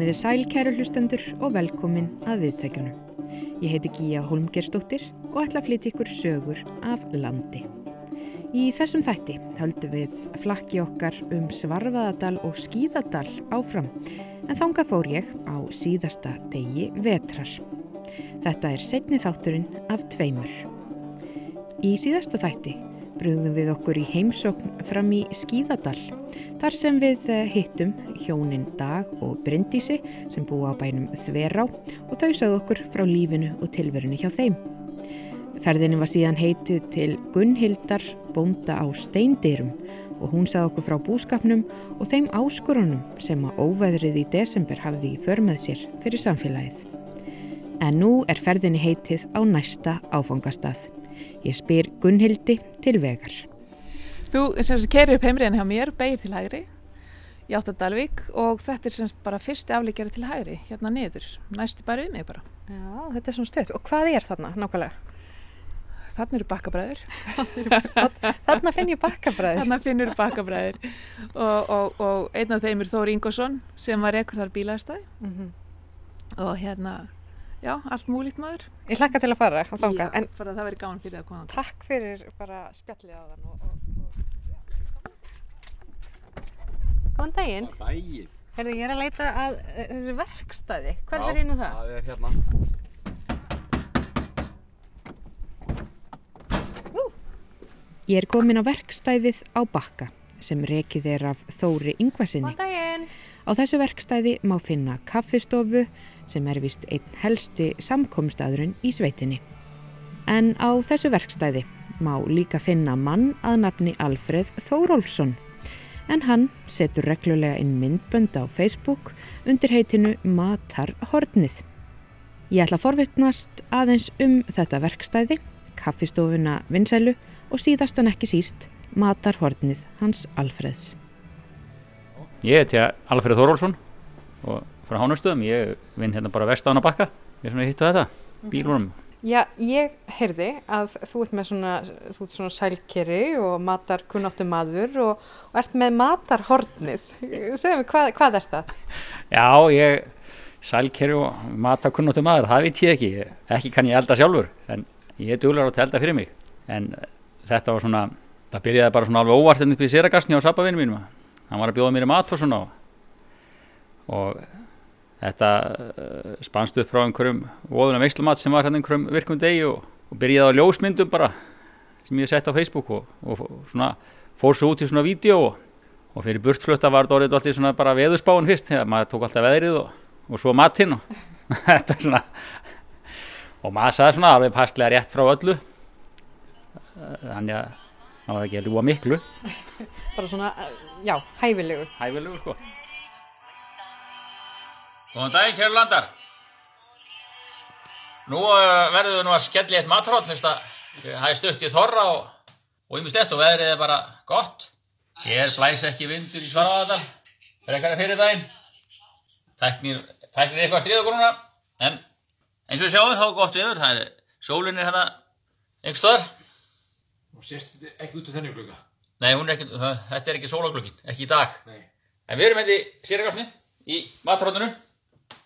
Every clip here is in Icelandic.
Komiði sæl kæru hlustendur og velkomin að viðtækjunum. Ég heiti Gíja Holmgerstóttir og ætla að flytja ykkur sögur af landi. Í þessum þætti höldum við flakki okkar um Svarfaðadal og Skíðadal áfram en þangað fór ég á síðasta degi vetrar. Þetta er setni þátturinn af tveimur. Í síðasta þætti brúðum við okkur í heimsókn fram í Skíðadal þar sem við eh, hittum hjónin Dag og Bryndísi sem búa á bænum Þverá og þau sagðu okkur frá lífinu og tilverinu hjá þeim. Ferðinu var síðan heitið til Gunnhildar bónda á Steindyrum og hún sagði okkur frá búskapnum og þeim áskorunum sem að óveðrið í desember hafði í för með sér fyrir samfélagið. En nú er ferðinu heitið á næsta áfangastað. Ég spyr Gunnhildi til vegar. Þú kerir upp heimriðan hjá mér, beigir til hægri í Áttadalvík og þetta er semst bara fyrsti afleikjari til hægri, hérna niður, næsti bara um mig bara. Já, þetta er svona stöðt. Og hvað er þarna nákvæmlega? Þarna eru bakkabræður. þarna finn ég bakkabræður. Þarna finnur bakkabræður og, og, og einn af þeim er Þóri Ingosson sem var ekkur þar bílaðstæði mm -hmm. og hérna Já, allt múlíkt maður. Ég hlakka til að fara á þánga. Já, en fyrir að það veri gáðan fyrir að koma. Takk fyrir bara spjallið á þann. Og, og, og... Góðan daginn. Góðan daginn. Herði, ég er að leita að uh, þessu verkstæði. Hver er inn á það? Já, það er hérna. Ú. Ég er komin á verkstæðið á bakka sem rekið er af Þóri Yngvasinni. Góðan daginn. Á þessu verkstæði má finna kaffistofu sem er vist einn helsti samkomstaðurinn í sveitinni. En á þessu verkstæði má líka finna mann að nafni Alfreð Þórólfsson en hann setur reglulega inn myndbönd á Facebook undir heitinu Matarhornið. Ég ætla að forvittnast aðeins um þetta verkstæði, kaffistofuna Vinsælu og síðast en ekki síst Matarhornið hans Alfreðs. Ég heiti Alfreð Þórólfsson og frá Hánustöðum, ég vinn hérna bara vestána bakka, ég er svona hitt á þetta, bílunum. Já, ég heyrði að þú ert með svona, þú ert svona sælkeri og matar kunnáttu maður og, og ert með matarhornið. Segðu mig, hvað, hvað er það? Já, ég, sælkeri og matar kunnáttu maður, það veit ég ekki. Ekki kann ég elda sjálfur, en ég er duglar á að elda fyrir mig. En þetta var svona, það byrjaði bara svona alveg óvart enn upp í séragastni á sabbavinu mínum. Hann var að bjóða mér í mat og svona og Þetta uh, spannst upp frá einhverjum voðunum veislumat sem var hérna einhverjum virkum degi og, og byrjaði á ljósmyndum bara sem ég sett á Facebook og, og, og svona fór svo út í svona vídeo og fyrir burtflutta var þetta alltaf svona bara veðurspáin fyrst þegar maður tók alltaf veðrið og svo matinn og þetta er svona og maður sagði svona alveg passlega rétt frá öllu. Þannig að það var ekki að ljúa miklu Bara svona, já, hæfilegu Hæfilegu sko Góðan daginn, kæru landar. Nú uh, verðum við nú að skella í eitt matrátt, fyrst að það er stutt í þorra og, og ymist og veðrið er bara gott. Ég er blæs ekki vindur í Svaráðardal, frekar að fyrir daginn. Tæknir, tæknir eitthvað stríð okkur núna, en eins og við sjáum þá er gott viður, það er, sólinn er hérna einhver stöðar. Sést ekki út af þennig glugga? Nei, er ekki, þetta er ekki sólaglugin, ekki í dag. Nei. En við erum í sérgásni, í matráttinu.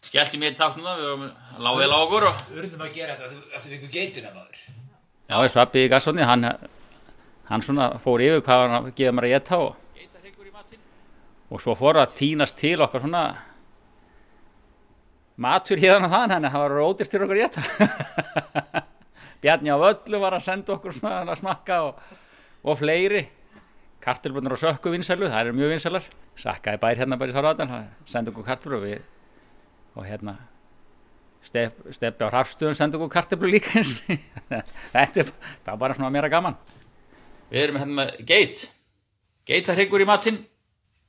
Skellti mér þátt núna, við vorum láðið lágur og... Urðum að gera þetta þið fengu geitina maður. Já, ég svappi í gassotni, hann, hann svona fór yfir hvað hann að gefa mér að geta og... Og svo fór að tínast til okkar svona matur hérna þann, hann það var rótist til okkur að geta. Bjarni á völlu var að senda okkur svona að smakka og, og fleiri. Kartilbunur og sökku vinsælu, það er mjög vinsælar. Sakkaði bær hérna bara í Sáraðan, senda okkur kartilbunur og við og hérna step, steppi á rafstöðun senda okkur kartiblu líka eins þetta er það bara svona meira gaman. Við erum hérna með geit. Geitarhyggur í matinn.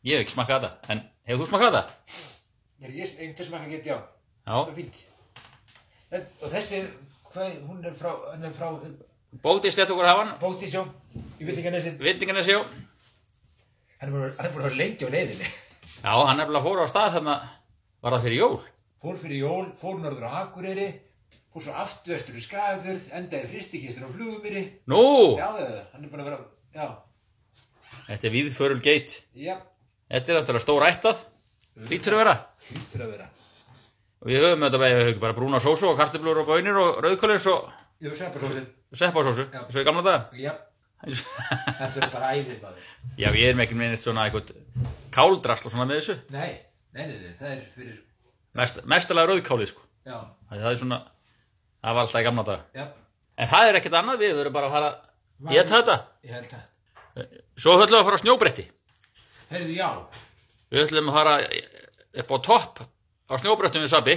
Ég hef ekki smakað þetta, en hefur þú smakað þetta? Ég er einhvern smakað geit, já. Það er fínt. En, Og þessi, hvað, hún er frá, hún er frá Bóti slett okkur hafan Bótís, já Hann þessi Vittingarnes, já Hann er búin að lengi á leiðinni. Já, hann er bara fór á stað þarna var það fyrir jól? Fór fyrir jól, fór norður á Akureyri Fór svo aftur vestur í Skagafjörð Endaði fristikistur á flugumýri. Nú, Já, hann er búin að vera, já. Þetta er viðförul geit. Já, Þetta er náttúrulega stór ættað. Lítur að vera. Hýttur að vera. Og við höfum þetta við höfum bara brúna sósu og kartöflur og bönir og rauðkólis og seppasósu, Já. svo í gamla daga. Já, þetta er bara æðið maður. Já, við erum ekki með neitt svona eitthvað káldrasl og svona með þessu. Nei, nei, nei, nei, það er fyrir, Mest, mestalega rauðkálið, sko. já, Það er svona, það var alltaf í gamla daga. já, En það er ekkert annað, við verðum bara að fara að geta þetta. ég held að. Svo höllum við að fara á snjóbretti. Heyrðu, já, Við ætlum að fara upp á topp á snjóbrettum við Sabi.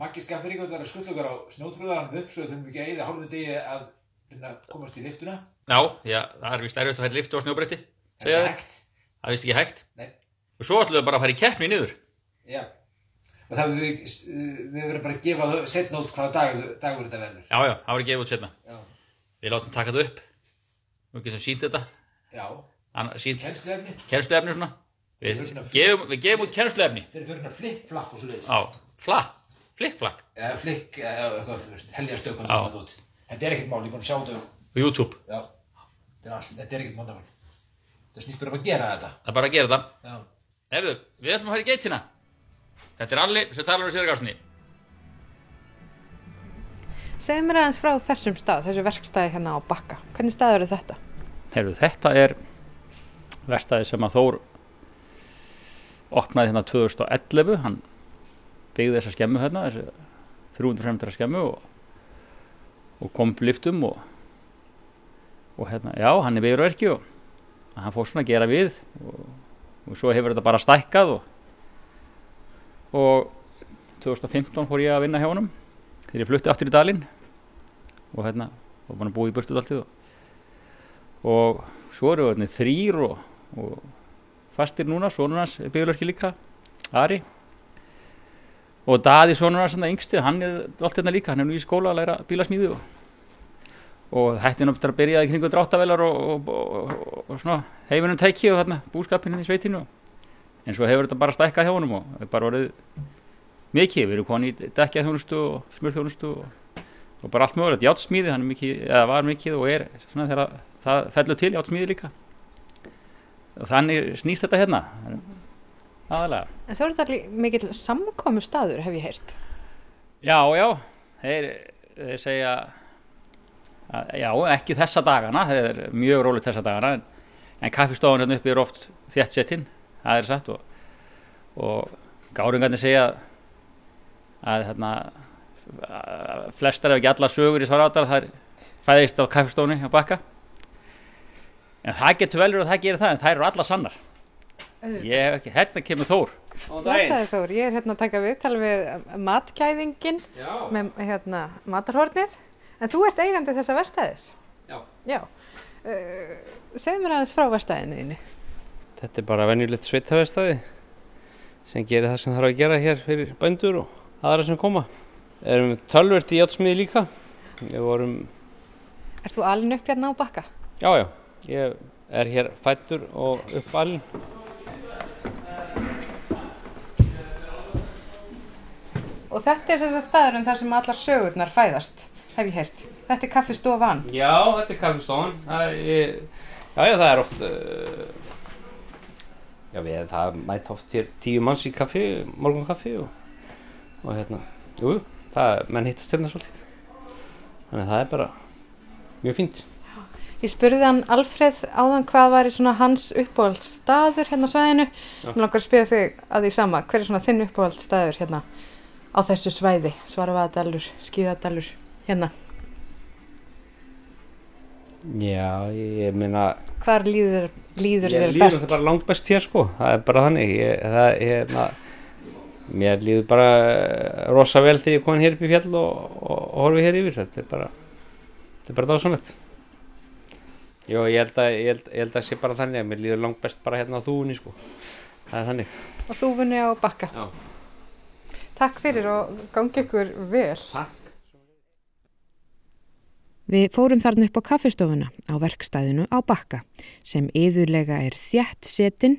Maggi Skafferíkur var að skulla okkar á snjótrúðaranum upp svo þurfum við ekki að eyða hálfum degi að komast í liftuna. Já, já, það er vist erfitt að færa liftu á snjóbretti. Það er hægt. Það er vist ekki hægt. Nei, Og svo ætlum við bara að í keppni niður. já. Og það við, við verðum bara að gefa setna út hvaða dag, dagur þetta verður. Já, já, það var gefið út setna. Já, Við látum taka þetta upp. Við getum sínt þetta. já, kennsluefni. kennsluefni svona. Við gefum, við gefum út kennsluefni. Þeir eru fyrir flipp-flapp og svo leiðis. Á, flakk, flikkflakk. Eða flikk, eða eitthvað, þú veist, heljarstökum Já. sem þetta er ekkert mál, ég er búin að sjá þetta. Á YouTube. Já, þetta er, er ekkert móndamál. Það snýst bara um að gera þetta. Það er bara að gera þetta. Já. Erðu, við ætlum að fara í geitina. Þetta er Alli sem talar um sérgásinni. Segðu mér aðeins frá þessum stað, þessu verkstæði hérna á Bakka. Hvernig staður er þetta? Heyrðu, þetta er verstaði sem að Þór opnaði hérna 2011 hann byggði þessa skemmu hérna þessi 350 skemmu og, og kom upp liftum og, og hérna, já, hann er byggjurverki og hann fór svona að gera við og, og svo hefur þetta bara stækkað og, og 2015 fór ég að vinna hjá honum þegar ég flutti aftur í dalinn og hérna, og að búa í burtu alltið og svo eru við þrýr og, og fastir núna, er byggjulerki líka, Ari. Og Daði sonur hans þannig yngsti, hann er allt hérna líka hann er nú í skóla að læra bílasmíðu og, og hætti náttúrulega að byrja í kringu dráttavelar og, og, og, og heifinum tæki og þarna búskapinn í sveitinu en svo hefur þetta bara stækkað hjá honum og er bara orðið mikið, við erum konið í dekkjaþjónustu og smurþjónustu og, og bara allt mögulegt, játsmíði, hann mikið, eða var mikið og er svona þegar það fellur til játsmíði líka. Og þannig snýst þetta hérna. Aðalega. En svo er þetta mikill samkomu staður, hef ég heyrt. já, já, þeir, þeir segja já, ekki þessa dagana það er mjög rólegt þessa dagana en, en kaffistofan hérna uppi er oft þétt settinn, það er satt og, og gáringarnir segja að hérna flestar ef ekki alla sögur í svarátar það er fæðist á kaffistofni á bakka. En það getur vel verið að það gerir það en það eru alla sannar. Ég hef ekki, hérna kemur Þór. Blessaði Þór, ég er hérna að taka viðtal við matkæðingin með hérna matarhornið. En þú ert eigandi þessa verstæðis? Já. Já. Uh, segðu mér aðeins frá verstæðinu þínu. Þetta er bara venjulegt sveitavestæði sem gerir það sem þarf að gera hér fyrir bændur og aðra sem koma. Erum tölvert í játsmiði líka. Við vorum, Ert þú alin upp hérna á bakka? já já, ég er hér fættur og uppalinn. Og þetta er þess að staðurinn þar sem allar sögurnar fæðast, hef ég heyrt. Þetta er kaffistofan. Já, þetta er kaffistofan. Já já, það er oft, uh, já við, það mæta oft hér tíu manns í kaffi, morgunkaffi og, og hérna, jú, það, menn hittast hérna svolítið. Þannig að það er bara mjög fínt. Ég spurði hann Alfreð áðan hvað var í svona hans uppáhaldsstaður hérna á svæðinu. Mér langar að spyrja þig að því sama, hver er svona þinn uppáhaldsstaður hérna á þessu svæði? Svarfaðadalur, skíðadalur, hérna. Já, ég meina, Hvar líður, líður Ég þér líður best? þetta bara langt best hér sko, það er bara þannig, ég, það er, na, mér líður bara eh, rosa vel þegar ég kom hér upp í fjall og, og, og horfi hér yfir, þetta er bara, þetta er bara dásanlegt. Jó, ég held að, ég held, ég held að sé bara þannig að mér líður langt best bara hérna á þúunni sko, það er þannig. Og þú vunni á bakka. Já. Takk fyrir og gangi ykkur vel. Takk. Við fórum þarna upp á kaffistofuna á verkstæðinu á bakka sem yðurlega er þjætt setin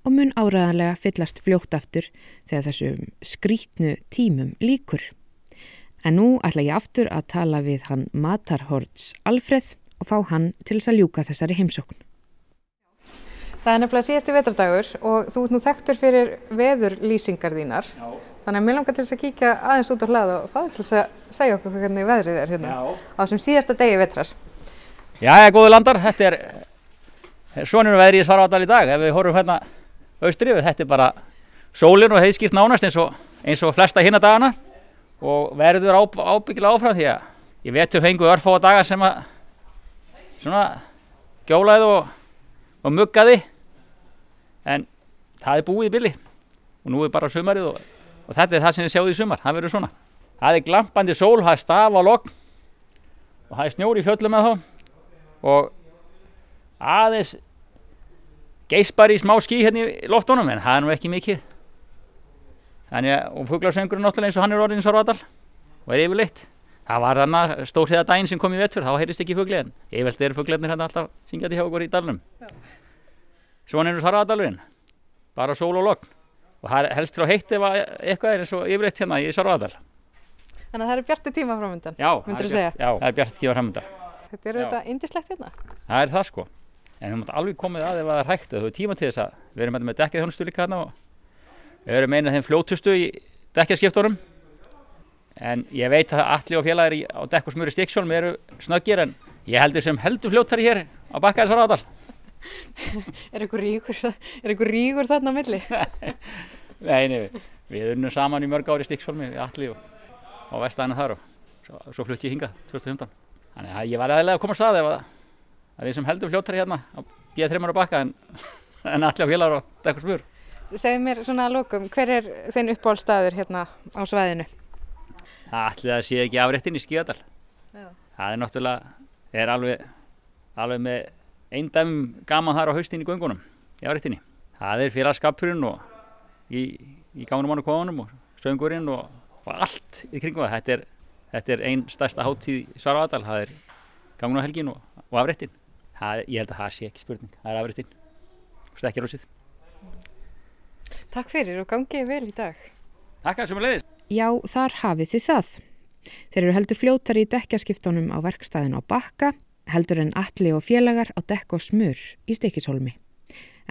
og mun áraðanlega fyllast fljótt aftur þegar þessum skrítnu tímum líkur. En nú ætla ég aftur að tala við hann Matarhorts Alfreð og fá hann til þess að ljúka þessari heimsókn. Það er nefnilega síðasti vetrardagur og þú ert nú þekktur fyrir veðurlýsingar þínar. Já. Þannig að mér langar til þess að kíkja aðeins út á hlað og fáðu til þess að segja okkur hvernig veðrið er hérna Já. á þessum síðasta degi vetrar. Já, ég er góði landar. Þetta er, svoninu veðrið í Svarvardal í dag. Ef við horfum hérna austrið, þetta er bara sólinn og heiðskipt nánast eins og, eins og flesta hinna dagana og verður á, ábyggilega áfram því að ég vetur fengu örfóða dagar sem að svona gjólaði og, og muggaði en það er búið í bylli og nú er bara sumarið og, og þetta er það sem við sjáum í sumar, það verður svona. Það er glampandi sól, það er staf á logg og það er snjóri í fjöllum með þá og aðeins geispar í smá skí hérna í loftunum en það er nú ekki mikið. Þannig að og fugglarsöngurinn náttúrulega eins og hann er orðin svo ráðal og er yfirleitt. Það var þarna stórhiða daginn sem kom í vettur þá heyrist ekki fuggli en veldi eru fugglarnir hérna alltaf syngjandi hjá okkur í dalnum. Svona er það ráðalurinn bara sól og logn og það helst til að heitt ef eitthvað er eins og yfirleitt hérna í Svarvadal Þannig að það eru bjarti tíma framöndan Já, það er, bjart, já, það er bjarti tíma framöndan Þetta eru þetta indislegt hérna. Það er það sko. En við mátt alveg komið að ef það er hægt þú er tíma til þess að við erum með dekkið þjónustu líka hérna við erum einað þeim fljótustu í dekkjaskiptorum en ég veit að allir og félagir á dekk og smuri stíksjálm eru snöggir en ég heldur sem heldur fljóttari hér á bakkaðis Svarvadal er einhver ríkur, er einhver ríkur þarna á milli? Nei, nei, við unnum saman í mörg ári stíksfólmi við allir og á vestæðinu þar og svo, svo flutti ég hingað 2015. Þannig að ég var aðlega að koma að staði að, að við sem heldum fljóttari hérna á B3 bakka en, en allir á félagar og dekkur spur. Segð mér svona að lókum, hver er þinn uppáhaldstaður hérna á svæðinu? Það allir að sé ekki afréttin í Skíðardal. Það er náttúrulega, er alveg, alveg með einn dæmum gaman þar á haustin í göngunum í áriðtinni. Það er félagskapurinn og í, í gáðunum ánu kóðunum og söngurinn og, og allt í kringum það. Þetta er, þetta er einn stærsta háttíð í Svaravadal, það er gangunahelgin og, og afréttin. Ég held að það sé ekki spurning, það er afréttin og stekkjar úr síð. Takk fyrir og gangið vel í dag. Takk að sem að leiðist. Já, þar hafið þið það. Þeir eru heldur fljótar í dekkjaskiptunum á verkstæðin á bakka heldur en alli og félagar á dekk og smur í stekishólmi.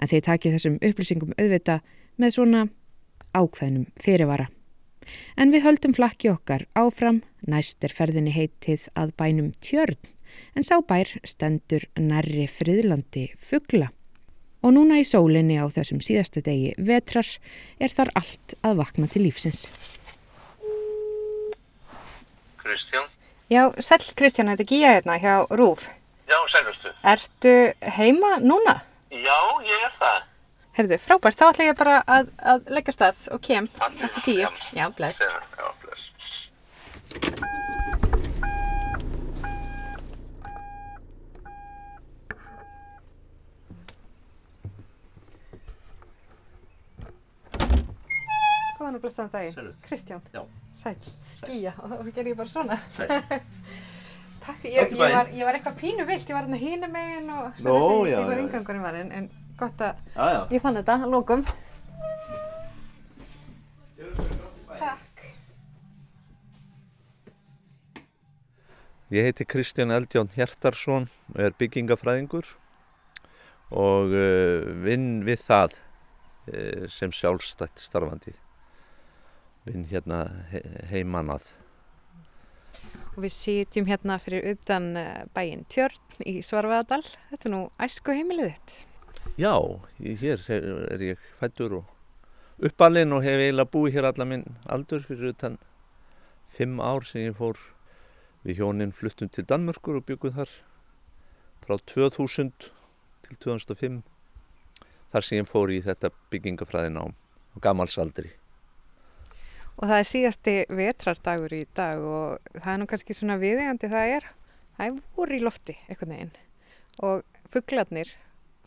En þeir takið þessum upplýsingum auðvita með svona ákveðnum fyrirvara. En við höldum flakki okkar áfram, næst er ferðinni heitið að bænum tjörn, en sá bær stendur nærri friðlandi fuggla. Og núna í sólinni á þessum síðasta degi vetrar er þar allt að vakna til lífsins. Kristján? Já, sæl Kristján, þetta er Gíja hérna hjá Rúf. Já, sælustu. Ertu heima núna? Já, ég er það. Herðu, frábært, þá ætla ég bara að, að leggja stað og kem eftir tíu. Já, já bless. Já, bless. Góðan og blessaðan daginn. Kristján. Já. Sæl. Gíja, og þá ger ég bara svona. Takk, ég, ég, var, ég var eitthvað pínu vilt, ég var hérna hínu megin og Nó, þessi, já, ég var yngangurinn var en, en gott að Já, já. ég fann þetta, lókum. Takk. Ég heiti Kristján Eldjón Hjertarsson og er byggingafræðingur og uh, vinn við það uh, sem sjálfstætt starfandi. Vinn hérna he heimannað. Og við sitjum hérna fyrir utan eh, bæinn Tjörn í Svarvaðadal. Þetta er nú æsku heimilið þitt. Já, ég, hér er, ég fættur og uppalinn og hef eiginlega búið hér alla minn aldur fyrir utan fimm ár sem ég fór við hjónin fluttum til Danmörkur og byggum þar frá 2000 til 2005 þar sem ég fór í þetta byggingafræðin á gammalsaldri. Og það er síðasti vetrardagur í dag og það er nú kannski svona viðegandi það er. Það er voru í lofti einhvern veginn og fugglarnir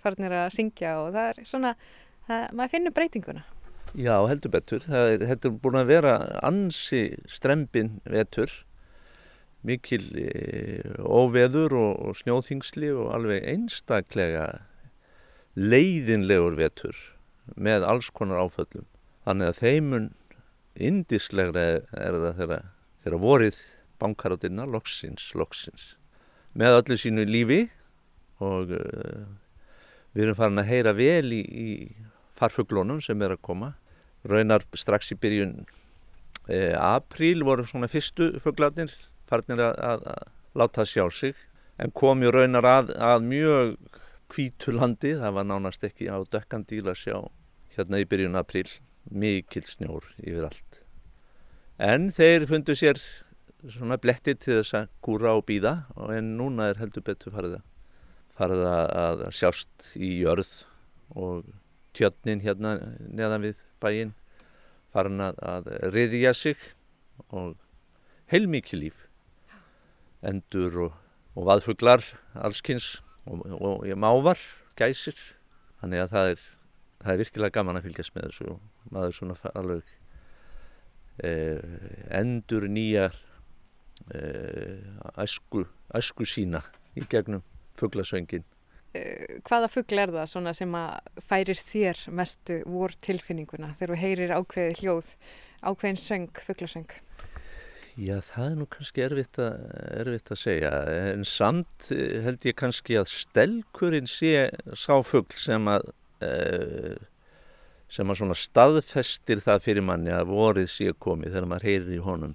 farnir að syngja og það er svona, það, maður finnur breytinguna. Já, heldur betur. Er, þetta er búin að vera ansi strempin vetur, mikil e, óveður og, og snjóþingsli og alveg einstaklega leiðinlegur vetur með alls konar áföllum. Þannig að þeimun indislegra er það þegar, þegar vorið bankar á dynna loksins, loksins. Með öllu sínu lífi og uh, Við erum farin að heyra vel í, í farfuglónum sem er að koma. Raunar strax í byrjun e, apríl voru svona fyrstu fuglarnir farinir að, að, að láta sjá sig en kom ju raunar að, að mjög hvítu landi, það var nánast ekki á dökkandíl að sjá hérna í byrjun apríl, mikil snjór yfir allt. En þeir fundu sér svona blettið til þess að kúra og býða en núna er heldur betur farið að, farið að sjást í jörð og tjötnin hérna neðan við bæinn farin að, að riðja sig og heilmikið líf endur og, og vaðfuglar allskynns og, og, og mávar, gæsir þannig að það er, það er virkilega gaman að fylgjast með þessu maður svona alveg eh, endur nýjar eh, æsku, æsku sína í gegnum fugglasöngin Eh, hvaða fuggl er það svona sem að færir þér mestu vor tilfinninguna þegar þú heyrir ákveði hljóð, ákveðin söng, fugglasöng? Já, það er nú kannski erfitt að, erfitt að segja en samt held ég kannski að stelkurinn sé sáfuggl sem að e, sem að svona staðfestir það fyrir manni að vorið sé komið þegar maður heyrir í honum.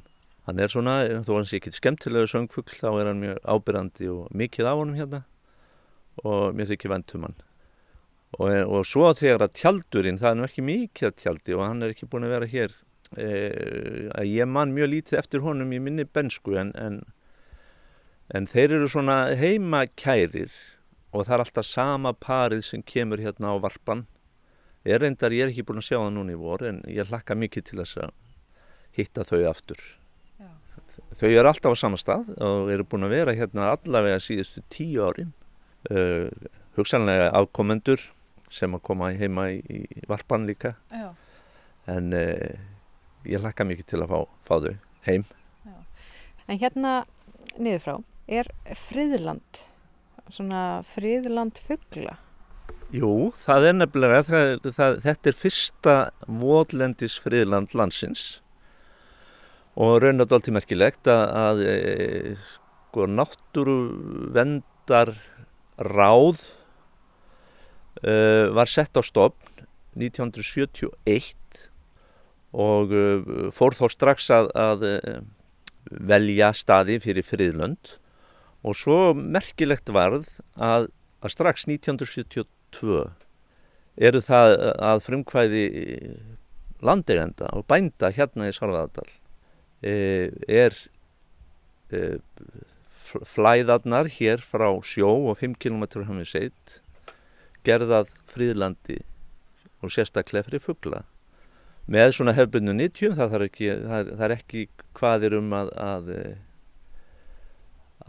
Hann er svona, þó hann sé ekki skemmtilegu söngfuggl, þá er hann mjög ábyrrandi og mikið á honum hérna og mér þykir vendum hann og, og svo þegar að tjaldurinn það er nú ekki mikið að tjaldi og hann er ekki búin að vera hér e, að ég man mjög lítið eftir honum í minni bensku en, en, en þeir eru svona heima kærir og það er alltaf sama parið sem kemur hérna á varpan ég reyndar, ég er ekki búin að sjá það núna í vor en ég hlakka mikið til þess að hitta þau aftur Já. þau eru alltaf á sama stað og eru búin að vera hérna allavega síðustu tíu árin uh, hugsanlega afkomendur sem að koma heima í, í varpan líka Já. en uh, ég hlakka mikið til að fá, fá þau heim Já. En hérna niður frá er friðland svona friðland fuggla Jú, það er nefnilega það, það, þetta er fyrsta votlendis friðland landsins og raunat alltaf merkilegt að, að e, sko náttúru vendar ráð uh, var sett á stopn 1971 og uh, fór þá strax að, að uh, velja staði fyrir friðlönd og svo merkilegt varð að, að strax 1972 eru það að frumkvæði landegenda og bænda hérna í Sarvaðardal er flæðarnar hér frá sjó og 5 km hann við seitt gerðað fríðlandi og sérstaklega fyrir fuggla með svona hefbundu 90 það, ekki, það, það er ekki hvaðir um að, að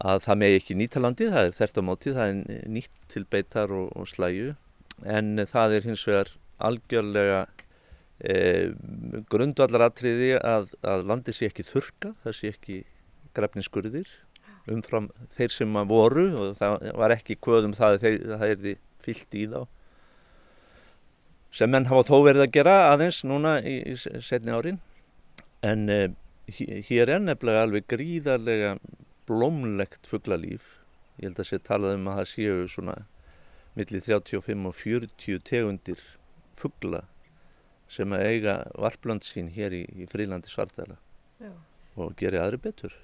að það megi ekki nýta landi, það er þert á móti, það er nýtt til beitar og, og slæju. En það er hins vegar algjörlega e, grundvallaratriði að, að landi sé ekki þurka, það sé ekki grefninskurðir umfram þeir sem voru og það var ekki kvöðum það að það erði fyllt í þá. Sem menn hafa þó verið að gera aðeins núna í, í setni árin. En eh, hér er nefnilega alveg gríðarlega blómlegt fugglalíf ég held að sé talað um að það séu svona millir 35 og 40 tegundir fuggla sem að eiga varplönd sín hér í, í frílandi svartæla og gera aðri betur.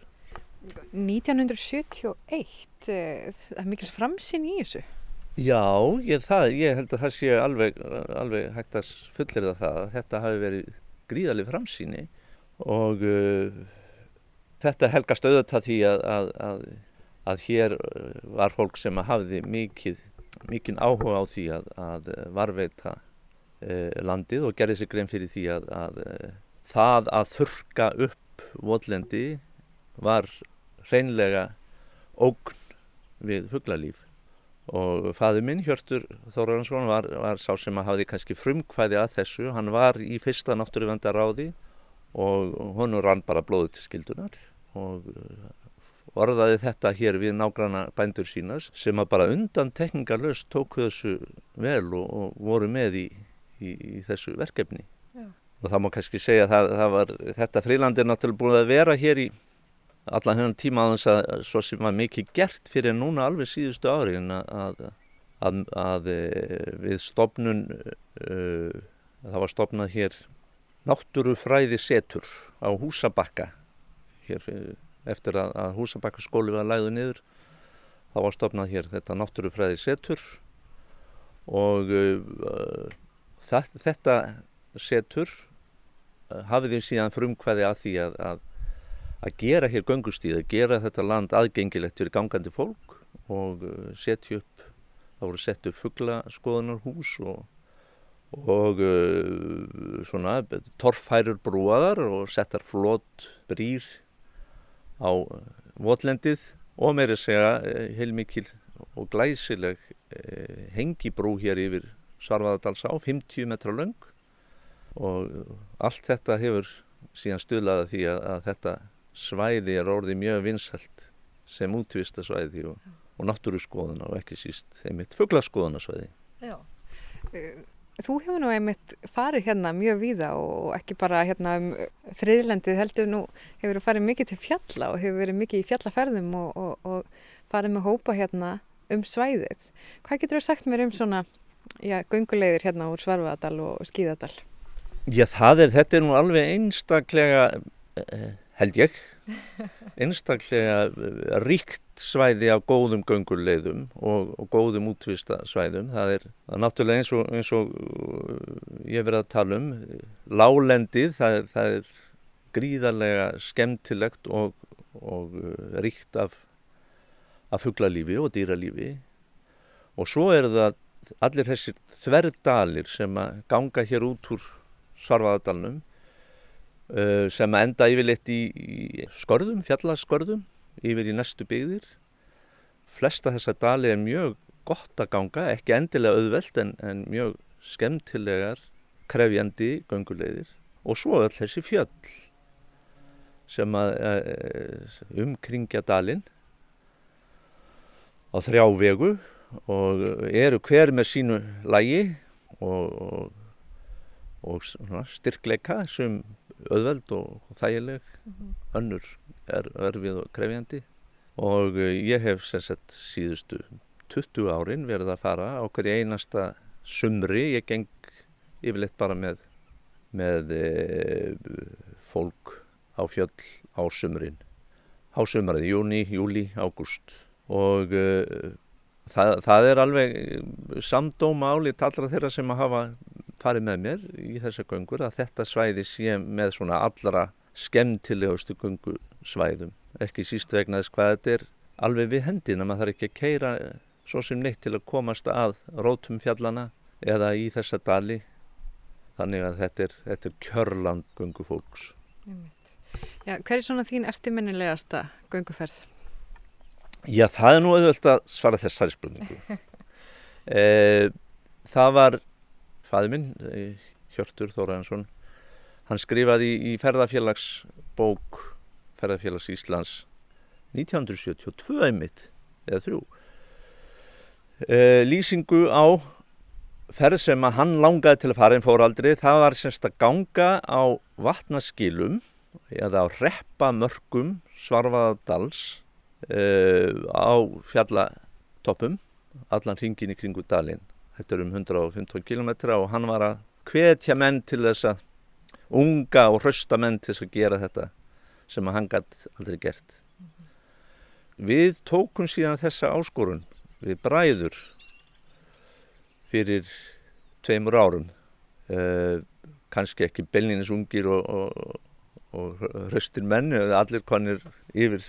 1971, eh, það er mikils framsinn í þessu. Já, ég, það, ég held að það sé alveg, alveg hægt að fullera það að þetta hafi verið gríðarlega framsýni og uh, þetta helgast auðvitað því að, að, að, að hér uh, var fólk sem hafði mikið, mikið áhuga á því að varveita uh, landið og gerði sig grein fyrir því að það að þurka upp votlendi var hreinlega ógn við fugglalíf og faði minn Hjörtur Þóraðarsson var, var sá sem að hafi kannski frumkvæði að þessu, hann var í fyrsta náttúruvendaráði og honum rann bara blóðu til skildunar og uh, orðaði þetta hér við nágranna bændur sínas sem að bara undan tekningarlaust tók þessu vel og, og voru með í, í, í þessu verkefni Já. og það má kannski segja að það, það var, þetta fríland er náttúrulega búin að vera hér í allan hennan tíma aðeins að svo sem var mikið gert fyrir núna alveg síðustu ári en að, að að, eh, við stopnun, uh, það var stopnað hér náttúrufræði setur á húsabakka. Hér eh, eftir að, að húsabakka skóli var læðu niður þá var stopnað hér þetta náttúrufræði setur og uh, þetta, þetta setur uh, hafið þið síðan frumkvæði að því að, að, að gera hér göngustíð, að gera þetta land aðgengilegt fyrir gangandi fólk og setja upp, það voru sett upp fugglaskoðunarhús og, og uh, svona torfhærur brúaðar og settar flott brýr á votlendið og meiri segja heilmikil og glæsileg eh, hengibrú hér yfir Svarfaðardalsá, 50 metra löng og allt þetta hefur síðan stuðlaða því að, að þetta svæði er orðið mjög vinsælt sem útvista svæði og, og náttúruskoðuna og ekki síst einmitt fugglaskoðuna svæði. Já. Þú hefur nú einmitt farið hérna mjög víða og ekki bara hérna um friðlendið heldur nú hefur þú farið mikið til fjalla og hefur verið mikið í fjallaferðum og, og, og farið með hópa hérna um svæðið. Hvað getur þú sagt mér um svona já, gungulegðir hérna úr Svarfaðadal og Skíðadal? Já, það er, þetta er nú alveg einstaklega, eh, held ég, einstaklega ríkt svæði af góðum göngulegðum og, og góðum útvista svæðum. Það er, það náttúrulega eins og, eins og uh, ég verið að tala um, lálendið, það er, það er gríðarlega skemmtilegt og, og uh, ríkt af, af fugglalífi og dýralífi og svo er það allir þessir þverdalir sem að ganga hér út úr Svarfaðardalnum sem enda yfirleitt í, í skörðum, fjallaskörðum yfir í næstu byggðir. Flesta þessa dali er mjög gott að ganga, ekki endilega auðvelt en, en mjög skemmtilegar, krefjandi göngulegðir og svo öll þessi fjöll sem að umkringja dalinn á þrjá vegu og eru hver með sínu lægi og, og, og styrkleika sem auðveld og þægileg. Mm -hmm. önnur er örfið og krefjandi. Og ég hef sett síðustu 20 árin verið að fara á hverju einasta sumri, ég geng yfirleitt bara með, með e, fólk á fjöll á sumrin. Á sumrið, júni, júli, ágúst. Og e, það, það er alveg samdóma álit allra þeirra sem að hafa farið með mér í þessa göngur að þetta svæði sé með svona allra skemmtilegustu gungusvæðum ekki síst vegna þess hvað þetta er alveg við hendina, maður þarf ekki að keira svo sem neitt til að komast að rótum fjallana eða í þessa dali. Þannig að þetta er, þetta er kjörland gungufólks Já, hver er svona þín eftirminnilegasta gunguferð? Já, það er nú auðvöld að svara þessari spurningu. E, Það var fæði minn, Hjörtur Þóraðansson hann skrifaði í, í ferðarfélagsbók ferðarfélags Íslands 1972 einmitt eða þrjú. E, lýsingu á ferð sem að hann langaði til að fara en fór aldrei, það var semst að ganga á vatnaskilum eða á reppamörkum Svarfaðardals e, á fjallatoppum allan hringin í kringu dalinn þetta er um 115 km og hann var að hvetja menn til þess að unga og hrausta menn til þess að gera þetta sem að hann gætt aldrei gert. Við tókum síðan þessa áskorun við bræður fyrir tveimur árum. Uh, kannski ekki belninis ungir og, og, og hraustir menn eða allir konir yfir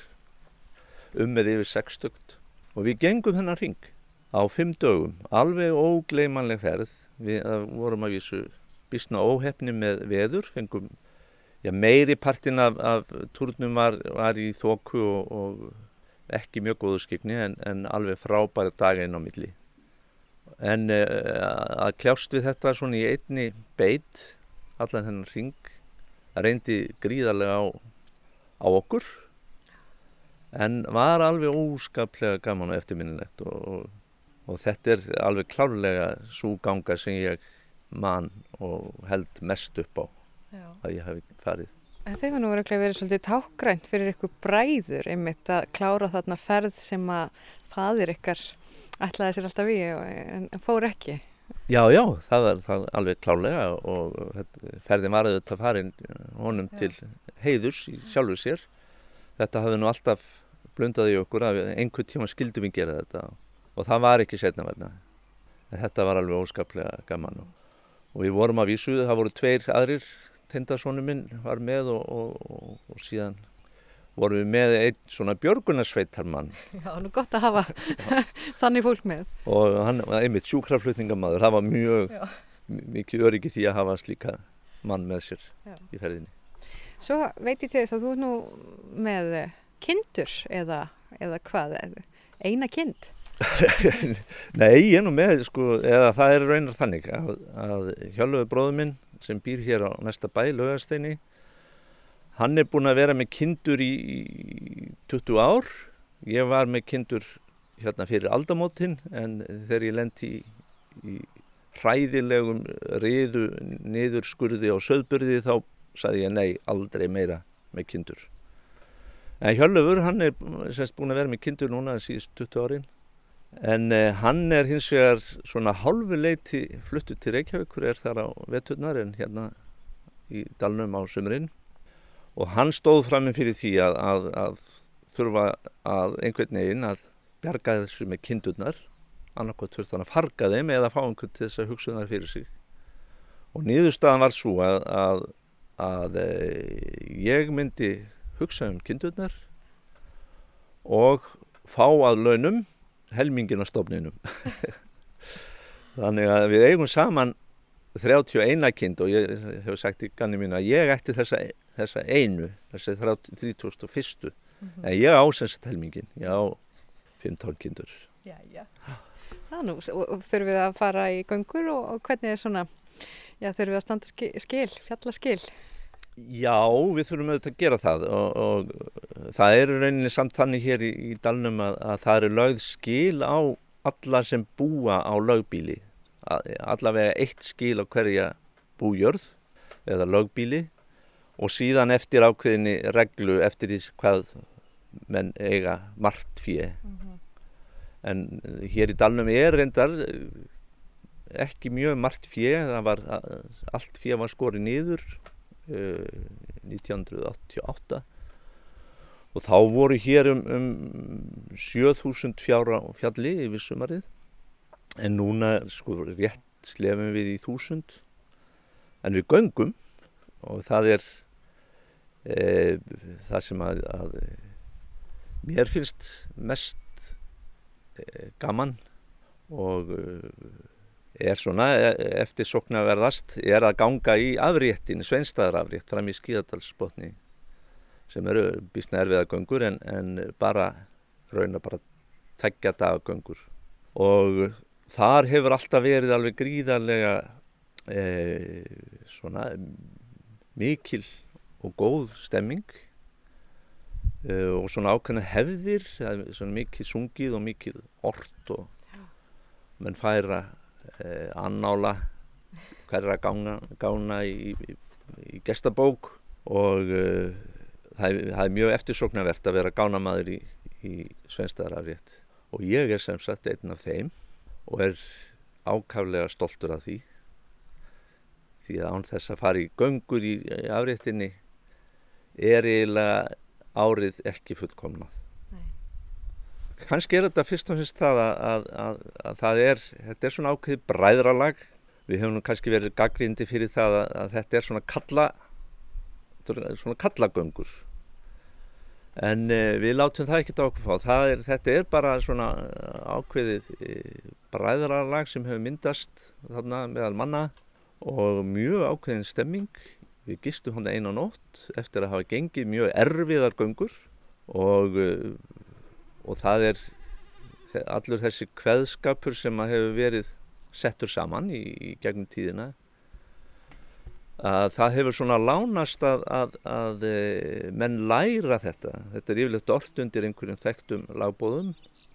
um með yfir sextugt. Og við gengum þennan ring á fimm dögum, alveg ógleimanleg ferð. Við vorum að vísu bísna óhefni með veður. Fengum já, meiri partin af, af turnum var, var í þóku og, og ekki mjög góðu skipni en, en alveg frábæri daga inn á milli. En uh, að kljást við þetta svona í einni beit allan þennan ring reyndi gríðarlega á, á okkur. En var alveg óskaplega gaman og eftirminnilegt og, og, þetta er alveg klárlega svo ganga sem ég mann og held mest upp á Já. að ég hef farið. Þetta hefur nú verið svolítið tákgrænt fyrir ykkur bræður einmitt að klára þarna ferð sem að fadir ykkar ætlaði sér alltaf í en fór ekki. Já, já, það var það alveg klálega og ferðin var auðvitað farin honum já. til heiðurs sjálfur sér. Þetta hafði nú alltaf blundaði okkur að einhver tíma skildum við gera þetta og það var ekki setna verna. Þetta var alveg óskaplega gaman og, og við vorum að vísu, það voru tveir aðrir, tendasónu minn var með og, og, og síðan vorum við með einn svona björgunarsveitarmann. Já, nú gott að hafa þannig fólk með. Og hann var einmitt sjúkraflutningamæður, það var mjög mikið öryggi því að hafa slíka mann með sér Já. í ferðinni. Svo veit ég til þess að þú er nú með kindur eða, eða hvað, eina kind? Nei, ég er nú með, sko, eða það er raunar þannig að, að Hjálfur bróður minn sem býr hér á næsta bæ, Laugasteini, Hann er búin að vera með kindur í 20 ár. Ég var með kindur hérna fyrir aldamótin en þegar ég lendi í, í hræðilegum riðu niður skurði og söðburði þá saði ég nei, aldrei meira með kindur. En Hjörlefur, hann er semst búin að vera með kindur núna síðust 20 árin. En eh, hann er hins vegar svona hálfu leiti fluttu til Reykjavíkur, er þar á veturnar en hérna í dalnum á sömurinn og hann stóð fram með fyrir því að, að, að þurfa að einhvern veginn að bjarga þessu með kindurnar annarkot þurft hann að farga þeim eða fá einhvern til þess að hugsa um það fyrir sig. Og nýðurstaðan var svo að, að, að e, ég myndi hugsa um kindurnar og fá að launum helmingin á stofninum þannig að við eigum saman 31 kind og ég hef sagt í ganni mín að ég ætti þessa þessa einu, þessi 3001. Mm -hmm. En ég ásensast helmingin, ég á 15 kindur. Já, já. Nú, og þurfum við að fara í göngur og, og hvernig er svona, já þurfum við að standa skil, fjalla skil? Já, við þurfum auðvitað að gera það og, og það eru rauninni samt þannig hér í, í dalnum að, að það eru lögð skil á alla sem búa á lögbíli. Allavega eitt skil á hverja bújörð eða lögbíli og síðan eftir ákveðinni reglu eftir því hvað menn eiga margt fyrir mm -hmm. en hér í dalnum er reyndar ekki mjög margt fyrir það var allt fyrir var skorið nýður uh, 1988 og þá voru hér um, um 7000 fjára fjalli yfir sumarið. En núna sko rétt slefum við í 1000 en við göngum og það er e, það sem að, að mér finnst mest e, gaman og e, er svona e, eftir soknaverðast er að ganga í afréttin, sveinstæðarafrétt fram í skíðadalsbotni sem eru bísna erfiða göngur en, en bara rauna bara teggja dagagöngur og þar hefur alltaf verið alveg gríðarlega e, svona mikil og góð stemming uh, og svona ákveðna hefðir svona mikið sungið og mikið orrt og menn færa uh, annála hverja gána, gána í, í, í gestabók og uh, það, það er mjög eftirsóknarvert að vera gánamaður í, í Svenstaðarafrétt og ég er sem sagt einn af þeim og er ákaflega stoltur af því því að án þess að fara í göngur í afréttinni er eiginlega árið ekki fullkomnað. Kanski er þetta fyrst og fyrst það að, að, að, að það er, þetta er svona ákveði bræðralag. Við hefum kannski verið gaggrindi fyrir það að þetta er svona kalla, svona kallagöngur. En e, við látum það ekkert ákveð fá. Er, þetta er bara svona ákveðið e, bræðralag sem hefur myndast þarna meðal manna og mjög ákveðin stemming Við gistum hann einu nótt eftir að hafa gengið mjög erfiðar göngur og, uh, og það er allur þessi kveðskapur sem að hefur verið settur saman í, í gegnum tíðina að það hefur svona lánast að, að, að uh, menn læra þetta. Þetta er yfirlegt orð undir einhverjum þekktum lagbóðum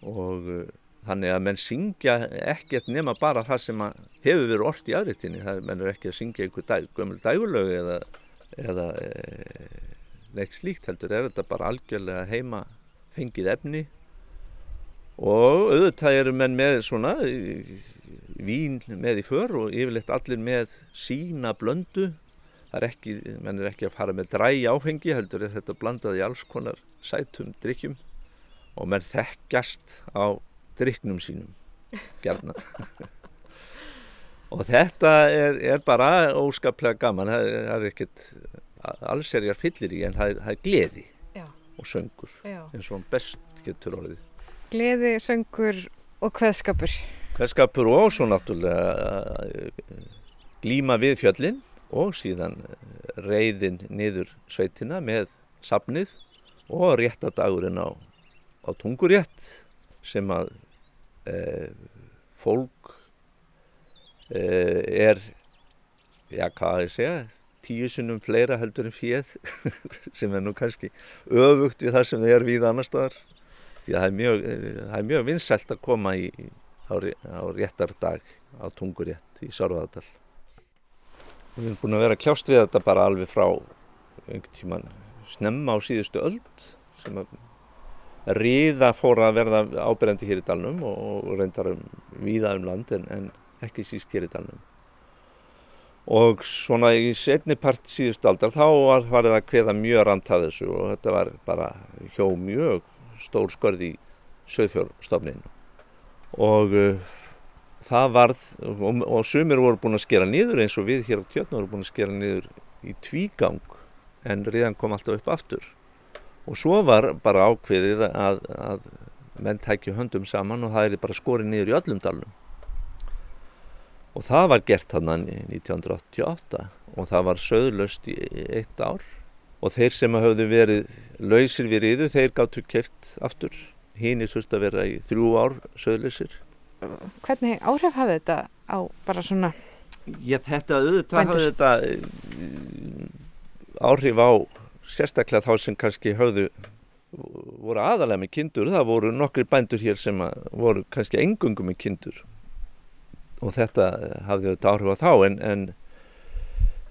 og uh, þannig að menn syngja ekkert nema bara það sem hefur verið orrt í aðrittinni það er menn er ekki að syngja einhver dag, gömul dægulög eða, eða e, neitt slíkt heldur er þetta bara algjörlega heima fengið efni og auðvitað eru menn með svona vín með í för og yfirleitt allir með sína blöndu. Það er ekki, menn er ekki að fara með dræ áfengi heldur er þetta blandað í alls konar sætum drikkjum og menn þekkjast á drikknum sínum gjarnan. Og þetta er, er bara óskaplega gaman. Það er, það er ekkert alls ég að fyllir í en það er, það er gleði Já. og söngur Já. eins og best getur orðið Gleði, söngur og kveðskapur. hverskapur og svo náttúrulega eh, glíma við fjöllin og síðan eh, reiðin niður sveitina með safnið og réttadagurinn á, á tungurétt sem að e, fólk e, er, já hvað að ég segja, tíu sinnum fleira heldur en fjöð sem er nú kannski öfugt við það sem þið er við annar staðar því að það er mjög, það mjög vinsælt að koma í, á, á réttardag á tungurétt í Sárvaðardal. Við erum búin að vera kljást við þetta bara alveg frá einhvern tíman snemma á síðustu öld sem að riða fór að verða ábyrjandi hér í dalnum og, reyndar um víða um land en, ekki síst hér í dalnum. Og svona í setni part síðustu aldar þá var farið að kveða mjög rand að þessu og þetta var bara hjó mjög stór skörð í söðfjórstofninu og uh, það varð og, og sumir voru búin að skera niður eins og við hér á tjötna voru búin að skera niður í tvígang en riðan kom alltaf upp aftur. Og svo var bara ákveðið að, að menn tækju höndum saman og það er bara skorið niður í öllum dalnum. Og það var gert hann 1988 og það var söðlöst í eitt ár og þeir sem hafðu verið lausir við riðu þeir gáttu keft aftur. Hínir þurfti að vera í þrjú ár söðlösir Hvernig áhrif hafði þetta á bara svona, Já, þetta auðvitað hafði þetta eh, áhrif á sérstaklega þá sem kannski höfðu voru aðalega með kindur, það voru nokkri bændur hér sem að voru kannski engungum með kindur. Og þetta hafði auðvitað áhrif á þá en, en,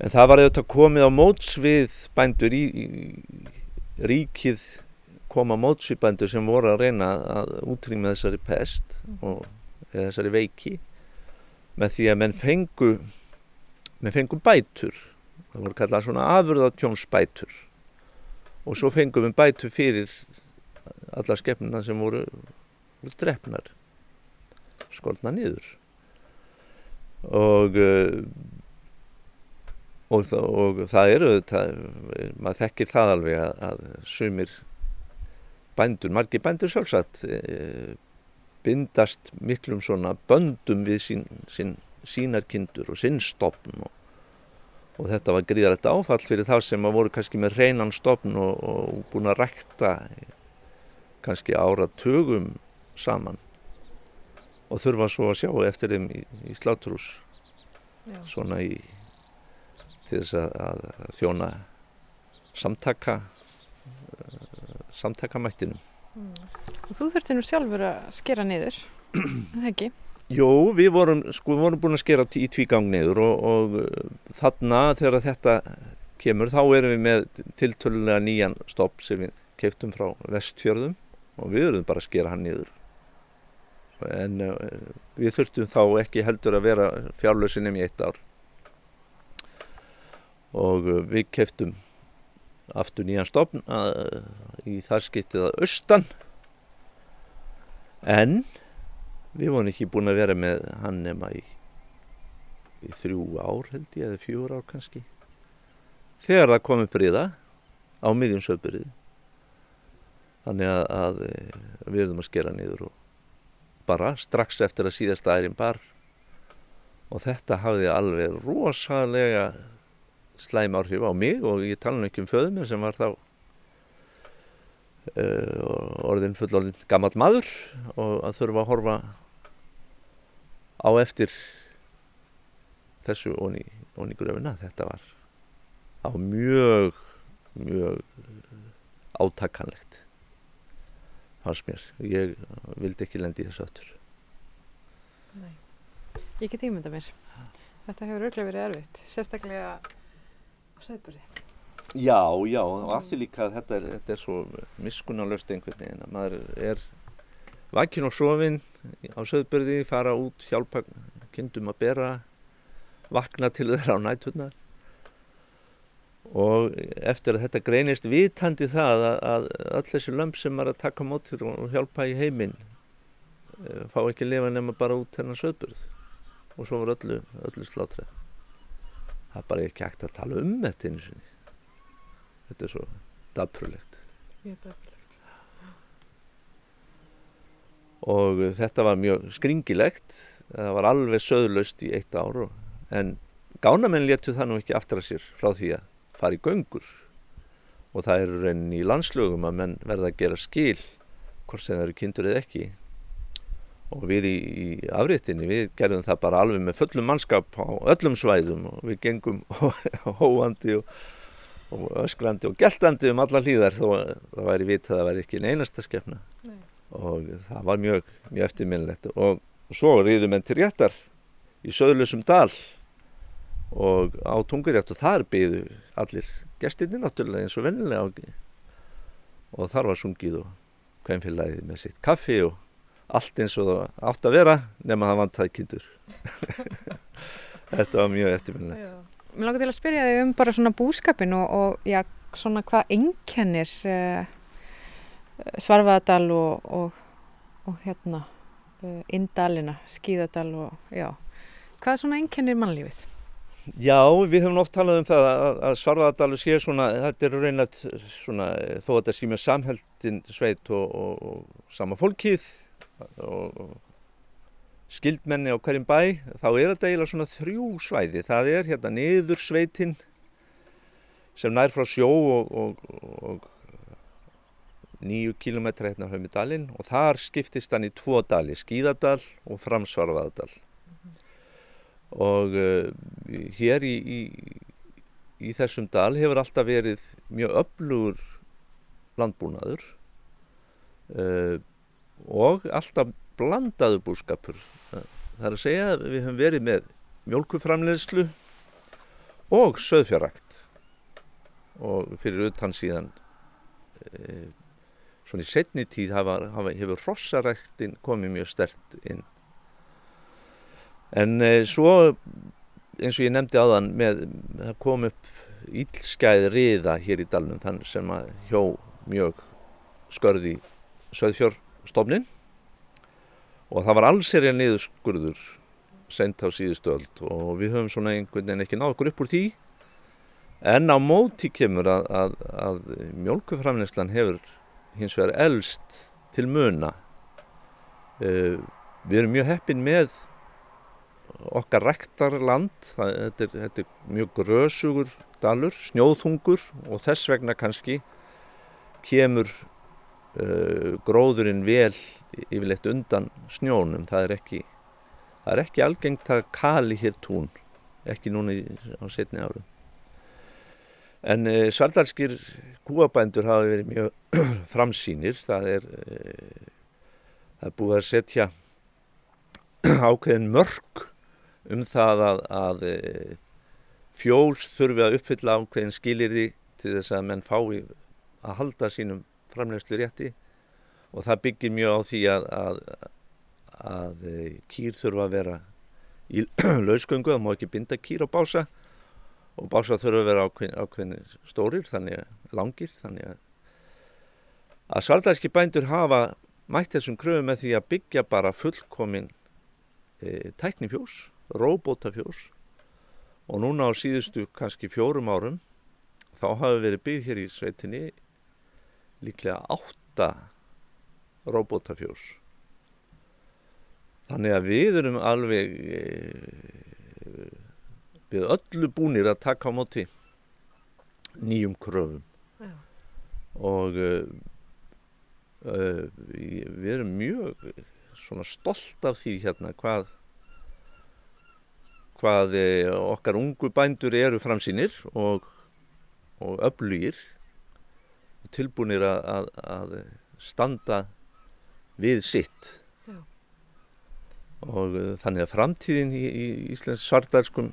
en það var auðvitað komið á móts við bændur í, í ríkið koma á móts við bændur sem voru að reyna að útrýma þessari pest og þessari veiki með því að menn fengu menn fengu bætur. Það voru kallað svona afurðatjónsbætur. Og svo fengum við bætur fyrir alla skepnina sem voru, voru drefnar skolna niður. Og uh, og, og það eru maður þekkir það alveg að, að sumir bændur, margir bændur sjálfsagt e, bindast miklum svona böndum við sín, sín, sínar kindur og sinn stopn og, og þetta var gríðalegt áfall fyrir þá sem að voru kannski með reynan stopn og, og búin að rækta kannski ára tögum saman og þurfa svo að sjá eftir þeim í, í sláturhús svona í til þess að, að þjóna samtaka uh, samtakamættinum. Og þú þurfti nú sjálfur að skera niður, það ekki? Jó, við vorum, sko, við vorum búin að skera í tvígang niður og, og uh, þarna þegar þetta kemur þá erum við með tiltölulega nýjan stopp sem við keftum frá vestfjörðum og við erum bara að skera hann niður. En uh, við þurftum þá ekki heldur að vera fjárlösinum í eitt ár og uh, við keftum aftur nýjan stopn uh, í það skiptið að austan. En við vorum ekki búin að vera með hann nema í, í þrjú ár held ég eða fjúr ár kannski. Þegar það kom upp riða á miðjum söpurið þannig að, að eh, við erum að skera niður og bara strax eftir að síðasta ærin bar. Og þetta hafði alveg rosalega slæm áhrif á mig og ég tala ekki um föðum sem var þá uh, orðin fullorðin gammal maður og að þurfa að horfa á eftir þessu onni, onni gröfina. Þetta var á mjög mjög átakanlegt fannst mér. Ég vildi ekki lendi í þessu aftur. Ég get ímynda mér. Þetta hefur auðvitað verið erfitt, sérstaklega á söðburði. Já, já, og að því líka að þetta er, þetta er svo miskunarlöst einhvern veginn að maður er vakin og sofin á söðbörði, fara út, hjálpa kindum að bera, vakna til þeirra á nætturnar og eftir að þetta greinist vitandi það að, að öll þessi lömp sem er að taka mótir og hjálpa í heiminn eh, fá ekki að lifa nema bara út þennan söðbörð og svo var öllu, öllu slátrið það er bara ekki hægt að tala um þetta einu sinni. Þetta er svo dapurlegt. Og þetta var mjög skringilegt. Það var alveg söðlaust í eitt ár og, en gánamenn letu það nú ekki aftur að sér frá því að fara í göngur. Og það eru raunin í landslögum að menn verða að gera skil hvort sem það eru kindur eða ekki og við í, í afréttinni við gerðum það bara alveg með fullum mannskap á öllum svæðum og við gengum hóandi og, og öskrandi og geltandi um alla hlýðar þó að það væri vitað að það væri ekki einasta skefna Nei. og það var mjög, mjög eftirminnlegt og, svo riðum enn til réttar í söðlusum dal og á tungurétt og þar byggðu allir gestinni náttúrulega eins og vennilega og þar var sungið og hvem félagið með sitt kaffi og allt eins og það átt að vera nema það vantaði kindur. Þetta var mjög eftirminnilegt. Mér langar til að spyrja þig um bara svona búskapin og, og já, svona hvað ennkennir uh, Svarfaðadal og, og, og hérna uh, Indalina, Skíðadal og já, hvað svona ennkennir mannlífið? Já, við höfum oft talað um það að, að Svarfaðardalur sé svona, þetta er reynat svona, þó að þetta sé með samheldin sveit og, og, og sama fólkið og skildmenni á hverjum bæ þá er þetta eiginlega svona þrjú svæði það er hérna niður sveitinn sem nær frá sjó og, og, og nýju kílometra hérna höfum í dalinn og þar skiptist hann í tvo dali skíðardal og framsvarfaðardal mm -hmm. og uh, hér í, í, í þessum dal hefur alltaf verið mjög öflugur landbúnaður uh, og alltaf blandaðu búskapur. Það er að segja að við höfum verið með mjölkuframlegslu og söðfjárrakt og fyrir utan síðan e, svona í setni tíð hafa, hafa, hefur rossaræktin komið mjög stert inn. En e, svo eins og ég nefndi áðan með það kom upp ílskæð riða hér í dalnum þann sem að hjó mjög skörði söðfjár stofnin og það var allserja niðurskurður sent á síðustu öll og við höfum svona einhvern veginn ekki náð okkur upp úr því. En á móti kemur að, að, að mjölkuframleyslan hefur hins vegar elst til muna. Uh, við erum mjög heppin með okkar rektarland þetta, er, þetta er mjög grösugur dalur, snjóðhungur og þess vegna kannski kemur uh, gróðurinn vel yfirleitt undan snjónum. Það er ekki, það er ekki algengt að kali hér tún ekki núna í, á setni árum. En uh, svardalskir kúabændur hafa verið mjög framsýnir. Það er uh, það er búið að setja ákveðin mörg um það að, að fjóls þurfi að uppfylla ákveðin skilirði til þess að menn fái að halda sínum framlegslu rétti og það byggir mjög á því að, að, að eh, kýr þurfa að vera í lausgöngu, það má ekki binda kýr á bása og bása þurfa að vera ákveðin, ákveðin stórir, þannig að langir, þannig að að svartlæski bændur hafa mætt þessum kröfu með því að byggja bara fullkomin e, tæknifjós, robótafjós og núna á síðustu kannski fjórum árum þá hafi verið byggð hér í sveitinni líklega átta robótafjós þannig að við erum alveg eh, við öllu búnir að taka á móti nýjum kröfum. Já. og uh, uh, við erum mjög svona stolt af því hérna hvað hvað okkar ungu bændur eru framsýnir og, og öflugir tilbúinir að, að, að standa við sitt Já. og uh, þannig að framtíðin í, í Íslands svartarskum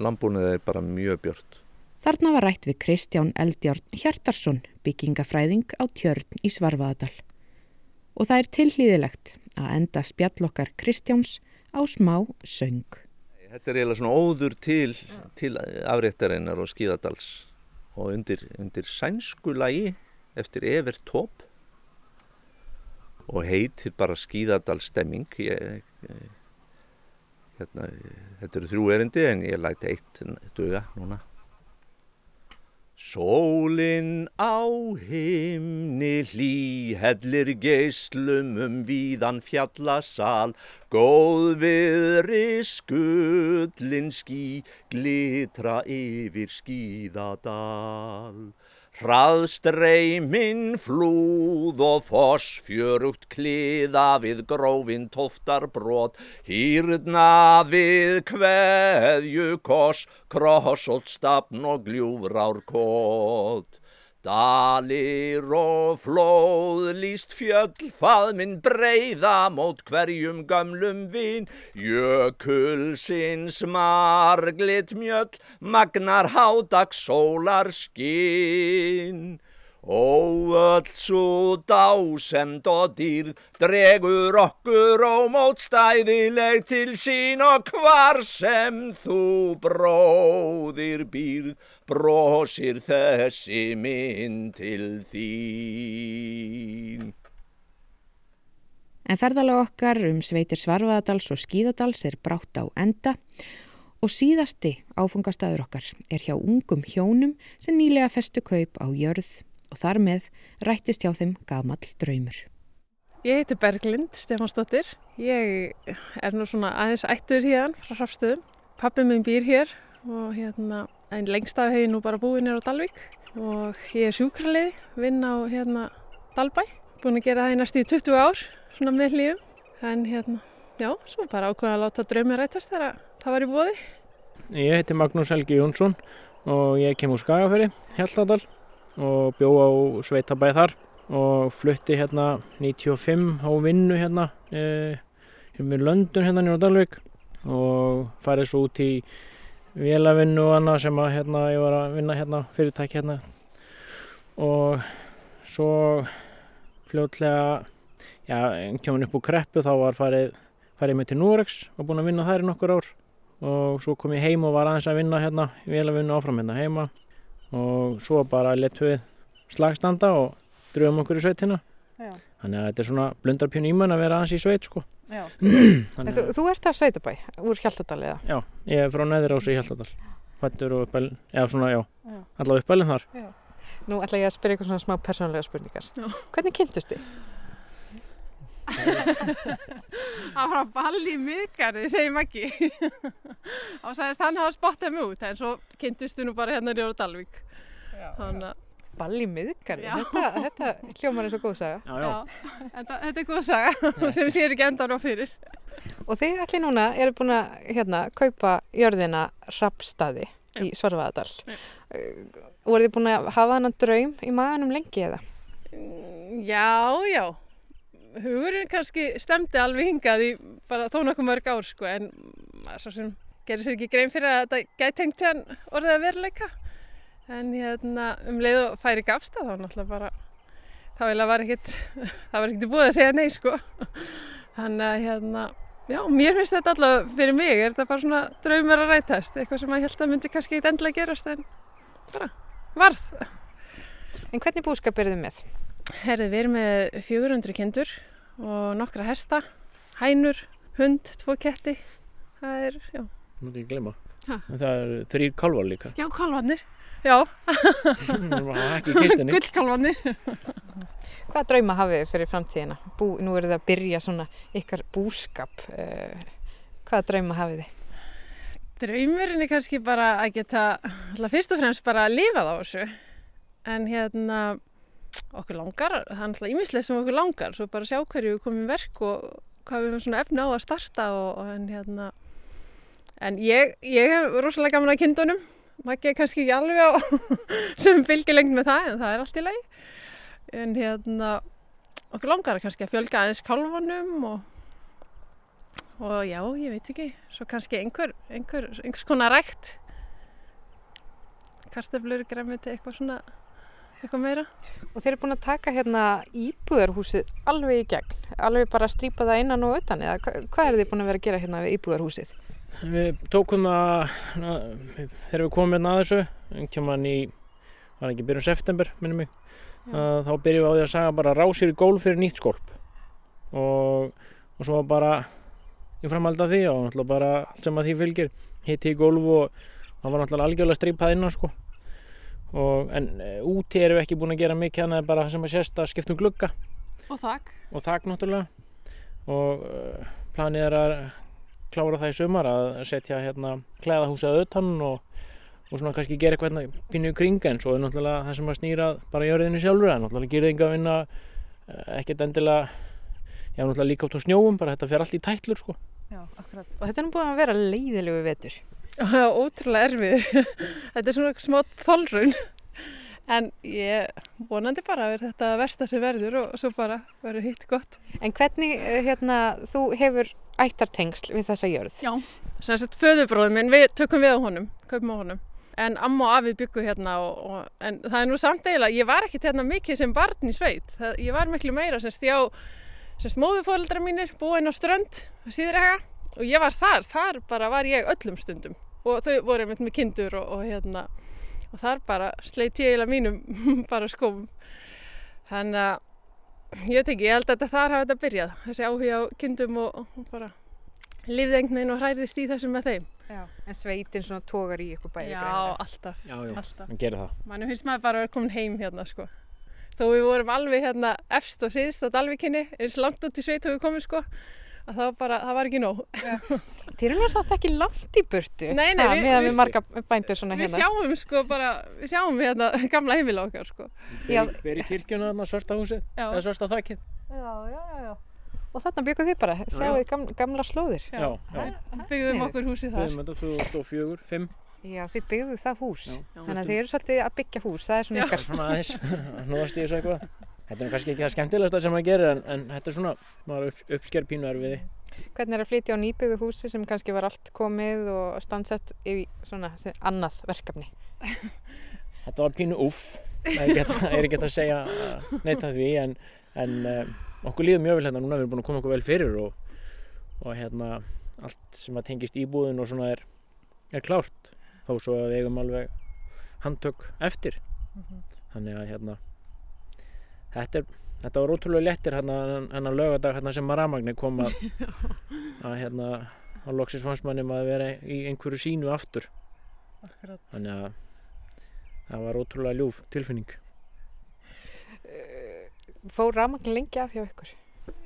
landbúinir er bara mjög björnt. Þarna var rætt við Kristján Eldjárn Hjartarsson, byggingafræðing á tjörn í Svarfaðadal. og það er tilhlýðilegt að enda spjallokkar Kristjáns á smá söng. Þetta er eiginlega svona óður til, til afréttarinnar og skíðadals og undir, undir sænsku lagi eftir Evert Top og heitir bara skíðadalstemming. Ég, ég, hérna, þetta eru þrjú erindi en ég læti eitt duga núna. Sólinn á himni hlý, hellir geislum um víðan fjallasal, góð viðri skullin ský, glitra yfir skíðadal. Hraðstreiminn flúð og foss fjörugt kliða við grófin tóftar brot, hýrna við kveðju koss, krossótt stafn og gljúvrár kót. Dalir og flóð líst fjöll faðminn breyða mót hverjum gamlum vin Jökulsins marglit mjöll magnar hádags sólar skinn Ó öll svo dásemd og dýrð dregur okkur ómótstæðileg til sín og hvar sem þú bróðir býrð brosir þessi mynd til þín. En ferðalega okkar um sveitir Svarfaðadals og Skíðadals er brátt á enda og síðasti áfungastæður okkar er hjá ungum hjónum sem nýlega festu kaup á jörð og þar með rættist hjá þeim gamall draumur. Ég heiti Berglind Stefansdóttir. Ég er nú svona aðeins ættur hérna frá Hrafstöðum. Pappi minn býr hér og hérna en lengst af hef ég nú bara búið nér á Dalvík og ég er sjúkraliði, vinn á hérna Dalbæ. Búin að gera það í næstu 20 ár, svona með lífum. En hérna, já, svo bara ákveða að láta draumi rætast þegar það var í bóði. Ég heiti Magnús Helgi Jónsson og ég kem úr Skagaferi, Hjaltadal og bjó á Sveitabæð þar og flutti hérna 95 á vinnu hérna e, með löndun hérna nýra Dalvik og farið svo út í vélavinnu og annað sem að hérna ég var að vinna hérna fyrirtæki hérna. Og svo fljótlega já, kjómin upp úr kreppu þá var farið farið mig til Núrex og búin að vinna þær í nokkur ár. Og svo kom ég heim og var aðeins að vinna hérna vélavinnu áfram hérna heima og svo bara letu við slagstanda og dröfum okkur í sveitina Já. þannig að þetta er svona blundarpjón ímön að vera aðeins í sveit sko Já. Þannig Þú, þú ert af Sveitabæ, úr Hjaltadal eða? Já, ég er frá Neðurási í Hjaltadal Fættur og uppælin, já svona já, Já. allavega uppælin þar Nú ætla ég að spyrja eitthvað svona smá persónulega spurningar. Já. Hvernig kynntust þið? Það var balli í miðgarði, segir Maggi. og sagðist hann hafa spottað mig út, en svo kynntustu nú bara hérna nýra á Dalvík. Þannig að, Balli miðgarði, Já. þetta, þetta hljómar er svo góð saga. Já, já, þetta, þetta er góð saga sem sér ekki endan á fyrir. Og þið allir núna eru búin að hérna, kaupa jörðina Rappstaði í. Já. Uh, voru þið búin að hafa hann draum í maganum lengi eða? Já, já. Hugurinn kannski stemdi alveg hingað í bara þó nokkuð mörg ár, sko, en svo sem gerir sér ekki grein fyrir að þetta gæti tengt hann orðið að veruleika. En hérna, um leið og færi gafst það, þá náttúrulega bara, þá eiginlega var ekkit, það var ekkit búið að segja nei, sko. Þannig að hérna, já, mér finnst þetta allavega fyrir mig, er þetta bara svona draumur að rætast, eitthvað sem að ég held að myndi kannski eitthvað endilega gerast, en bara varð. En hvernig búskap eru þið með? Herði, við erum með 400 kindur og nokkra hesta, hænur, hund, tvo ketti. Það er, já. mútti ekki glemma Ha? En það eru þrýr kálvar líka Já, kálvarnir. Já, Það ekki kistinni gullkálvarnir. Hvaða drauma hafið þið fyrir framtíðina? Bú, nú eru þið að byrja svona ykkar búskap. Uh, hvaða drauma hafið þið? Draumurinn er kannski bara að geta, alltaf fyrst og fremst bara að lifa það á þessu. En hérna, okkur langar, það er alltaf ímislega sem okkur langar, svo bara sjá hverju við komum í verk og hvað við höfum svona efni á að starta og, og en hérna, en ég, ég hef rosalega gaman að kindunum, maður er kannski ekki alveg á sem fylgir lengt með það, en það er allt í lagi. En hérna, okkur langar kannski að fjölga aðeins kálfunum og Og já, ég veit ekki, svo kannski einhver, einhver, einhvers konar rækt. Karteflur, græmiti, eitthvað svona eitthvað meira. Og þeir eru búin að taka hérna íbúðarhúsið alveg í gegn, alveg bara að strýpa það innan og utan eða hva- hvað eru þið búin að vera að gera hérna við íbúðarhúsið? Við tókum það na, þegar við komum hérna að þessu, einhvern veginn í, var ekki byrjun september, minnum mig, að þá byrjum við á því að saga bara rásir í gólf fyrir nýtt skólp og, og svo bara í framhald af því og náttúrulega bara allt sem að því fylgir, hitti í gólf og það var náttúrulega algjörlega strípað innan sko. Og, en e, úti erum við ekki búin að gera mikið en bara það sem að sést að skiptum glugga Og þakk. og þak náttúrulega og uh, planið er að klára það í sumar að setja hérna klæðahúsið að utan og, og svona kannski gera eitthvað hérna pínu kring en svo er náttúrulega það sem að snýra bara jörðinni sjálfur en náttúrulega gerðinga vinna uh, ekkert endilega já náttúrulega líka átt á snjóum bara þetta fer allt í tætlur sko Já, akkurat. Og þetta er nú búin að vera leiðilegu vetur. Ótrúlega erfiður. þetta er svona smá þolrun. En ég vonandi bara að þetta versta sem verður og svo bara verður hitt gott. En hvernig, eh, hérna, þú hefur ættartengsl við þessa jörð? Já. Sem sagt, föðubróðum minn, við tökum við á honum, kaupum á honum. En amma og afi byggu hérna og, og, en það er nú samt eiginlega, ég var ekkert hérna mikið sem barn í sveit. Það, ég var miklu meira, semst, ég á, semst, móðufóreldra mínir búin á strönd, síðrega, og ég var þar, þar bara var ég öllum stundum. Og þau voru einmitt með kindur og, og hérna, og þar bara sleit ég eiginlega mínum bara skóm. Þannig að ég veit ekki, ég held að þetta þar hafi þetta byrjað, þessi áhuga á kindum og, og bara veginn og hræðist í þessu með þeim. Já. En sveitin svona tógar í ykkur bæði Já, alltaf. já, já, Alltaf. hann gerir það Mannum finnst maður bara að vera komin heim hérna sko. Þó við vorum alveg hérna efst og síðst á Dalvíkinni, eins langt út í sveit og við komum sko, að það var bara, það var ekki nóg. Þið eru nú samt ekki langt í burtu. Nei, nei, ha, við- við- við marga bændur svona Við hérna. sjáum sko bara, við sjáum hérna gamla heimila okkar sko. Já. Beri kirkjuna þarna svarta húsið Já. eða svarta þakkið Já, já, já, já. Og þarna bygguð þið bara, sjáuð gamla, gamla slóðir. Já, já. Byggðum okkur húsið þar. Byggðum þetta 2004, 5 Já, þið byggðu það hús. Já. Þannig að þið eru svolítið að byggja hús, það er svona Já. ykkar. svona aðeins, hnúðast í þessu eitthvað Þetta er kannski ekki það skemmtilegasta sem maður gerir en, en þetta er svona, maður upp, uppsker pínu erfiði. Hvernig er að flytja á nýbyggðu húsi sem kannski var allt komið og standsett í svona annað verkefni? Þetta var pínu úff, það er ekki hægt að segja uh, neitt að því en, en um, okkur líður mjög vel hérna. Núna, við erum búin að koma okkur vel fyrir og, og hérna allt sem að tengist íbúðin og svona er, er klárt. Þó svo að við eigum alveg handtök eftir. Þannig að hérna þetta, er, þetta var ótrúlega léttir hérna hennar lögadag hérna sem að rafmagnir kom að, að hérna á loksins fannst manni maður að vera í einhverju sínu aftur Akkurat. þannig að það var ótrúlega ljúf tilfinning Fór rafmagn lengi af hjá ykkur?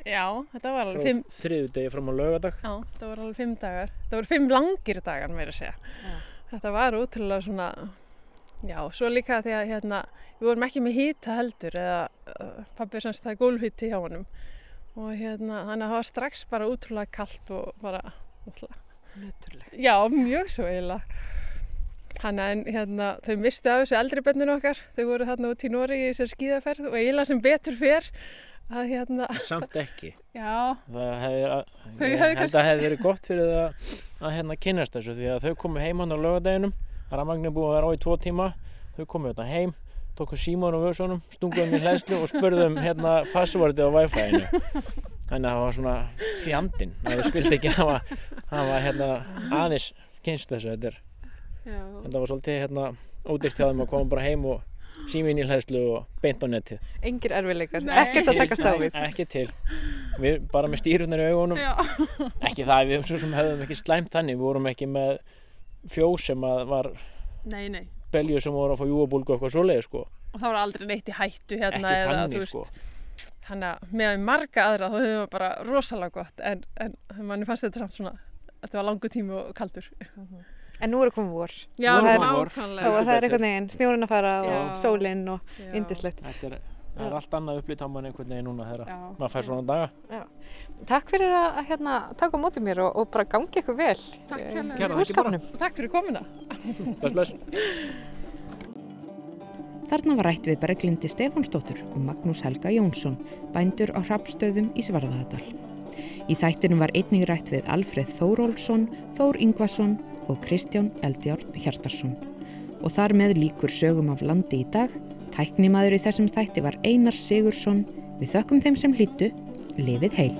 Já, þetta var alveg fimm, þriðu degi fram á lögadag já, þetta var alveg fimm dagar. Þetta voru fimm langir dagar meira að segja. Já. Þetta var útrúlega svona, já, svo líka því að hérna, við vorum ekki með hýta heldur eða uh, pabbi semst það er gólfhýtti hjá honum. Og hérna, þannig að það var strax bara útrúlega kallt og bara, útrúlega, Nöturlegt. já, mjög svo eiginlega. Þannig en hérna, þau mistu af þessu eldri benninu okkar, þau voru þarna út í Nóri í þessar skíðaferð og eiginlega sem betur fer að hérna, samt ekki. Já, það hefði, að, held kannski- að hefði verið gott fyrir það að hérna kynnast þessu því að þau komu heim hann á lögadeginum rafmagnir búið að vera á í tvo tíma. Þau komu hérna heim tóku símón og vöðsónum, stungum í hlæslu og spurðum hérna passvorti á wifi-inu. Þannig að það var svona fjandinn að þau skildi ekki hafa, hafa hérna aðeins kynst þessu þetta, er, já, þetta var svolítið hérna ódýrt hjá þeim að koma bara heim og síminn í hlæslu og beint á netið. Engir erfileikar, Nei. ekkert að takast á við. ekki til. Við bara með stýrunar í augunum. Já, ekki það, við svo sem hefðum ekki slæmt þannig við vorum ekki með fjós sem að var nei, nei. belju sem voru að fá júabólgu og eitthvað svoleið sko. og það var aldrei neitt í hættu hérna ekki eða þannig þú sko. veist þannig að með marga aðra þá höfum við bara rosalega gott en, en manni fannst þetta samt svona þetta var langu tími og kaldur En nú er komið vor. já, Nú er komið vor. Og það er einhvern veginn snjórun að fara og Já. sólinn og indislegt. þetta er, það er allt annað upplýtt á mann einhvern veginn núna þegar Já. maður fær svona daga Takk fyrir að hérna, taka á móti mér og, og bara gangi ykkur vel. Takk og takk fyrir komuna bless bless Þarna var rætt við Berglindi Stefánsdóttur og Magnús Helga Jónsson, bændur á Hrafstöðum í Svarðadal. Í þættinum var einnig rætt við Alfreð Þórólfsson, Þór Ingvason og Kristján Eldjárn Hjartarsson. Og þar með líkur sögum af landi í dag. Tæknimaður í þessum þætti var Einar Sigursson. Við þökkum þeim sem hlýttu. Lifið heil!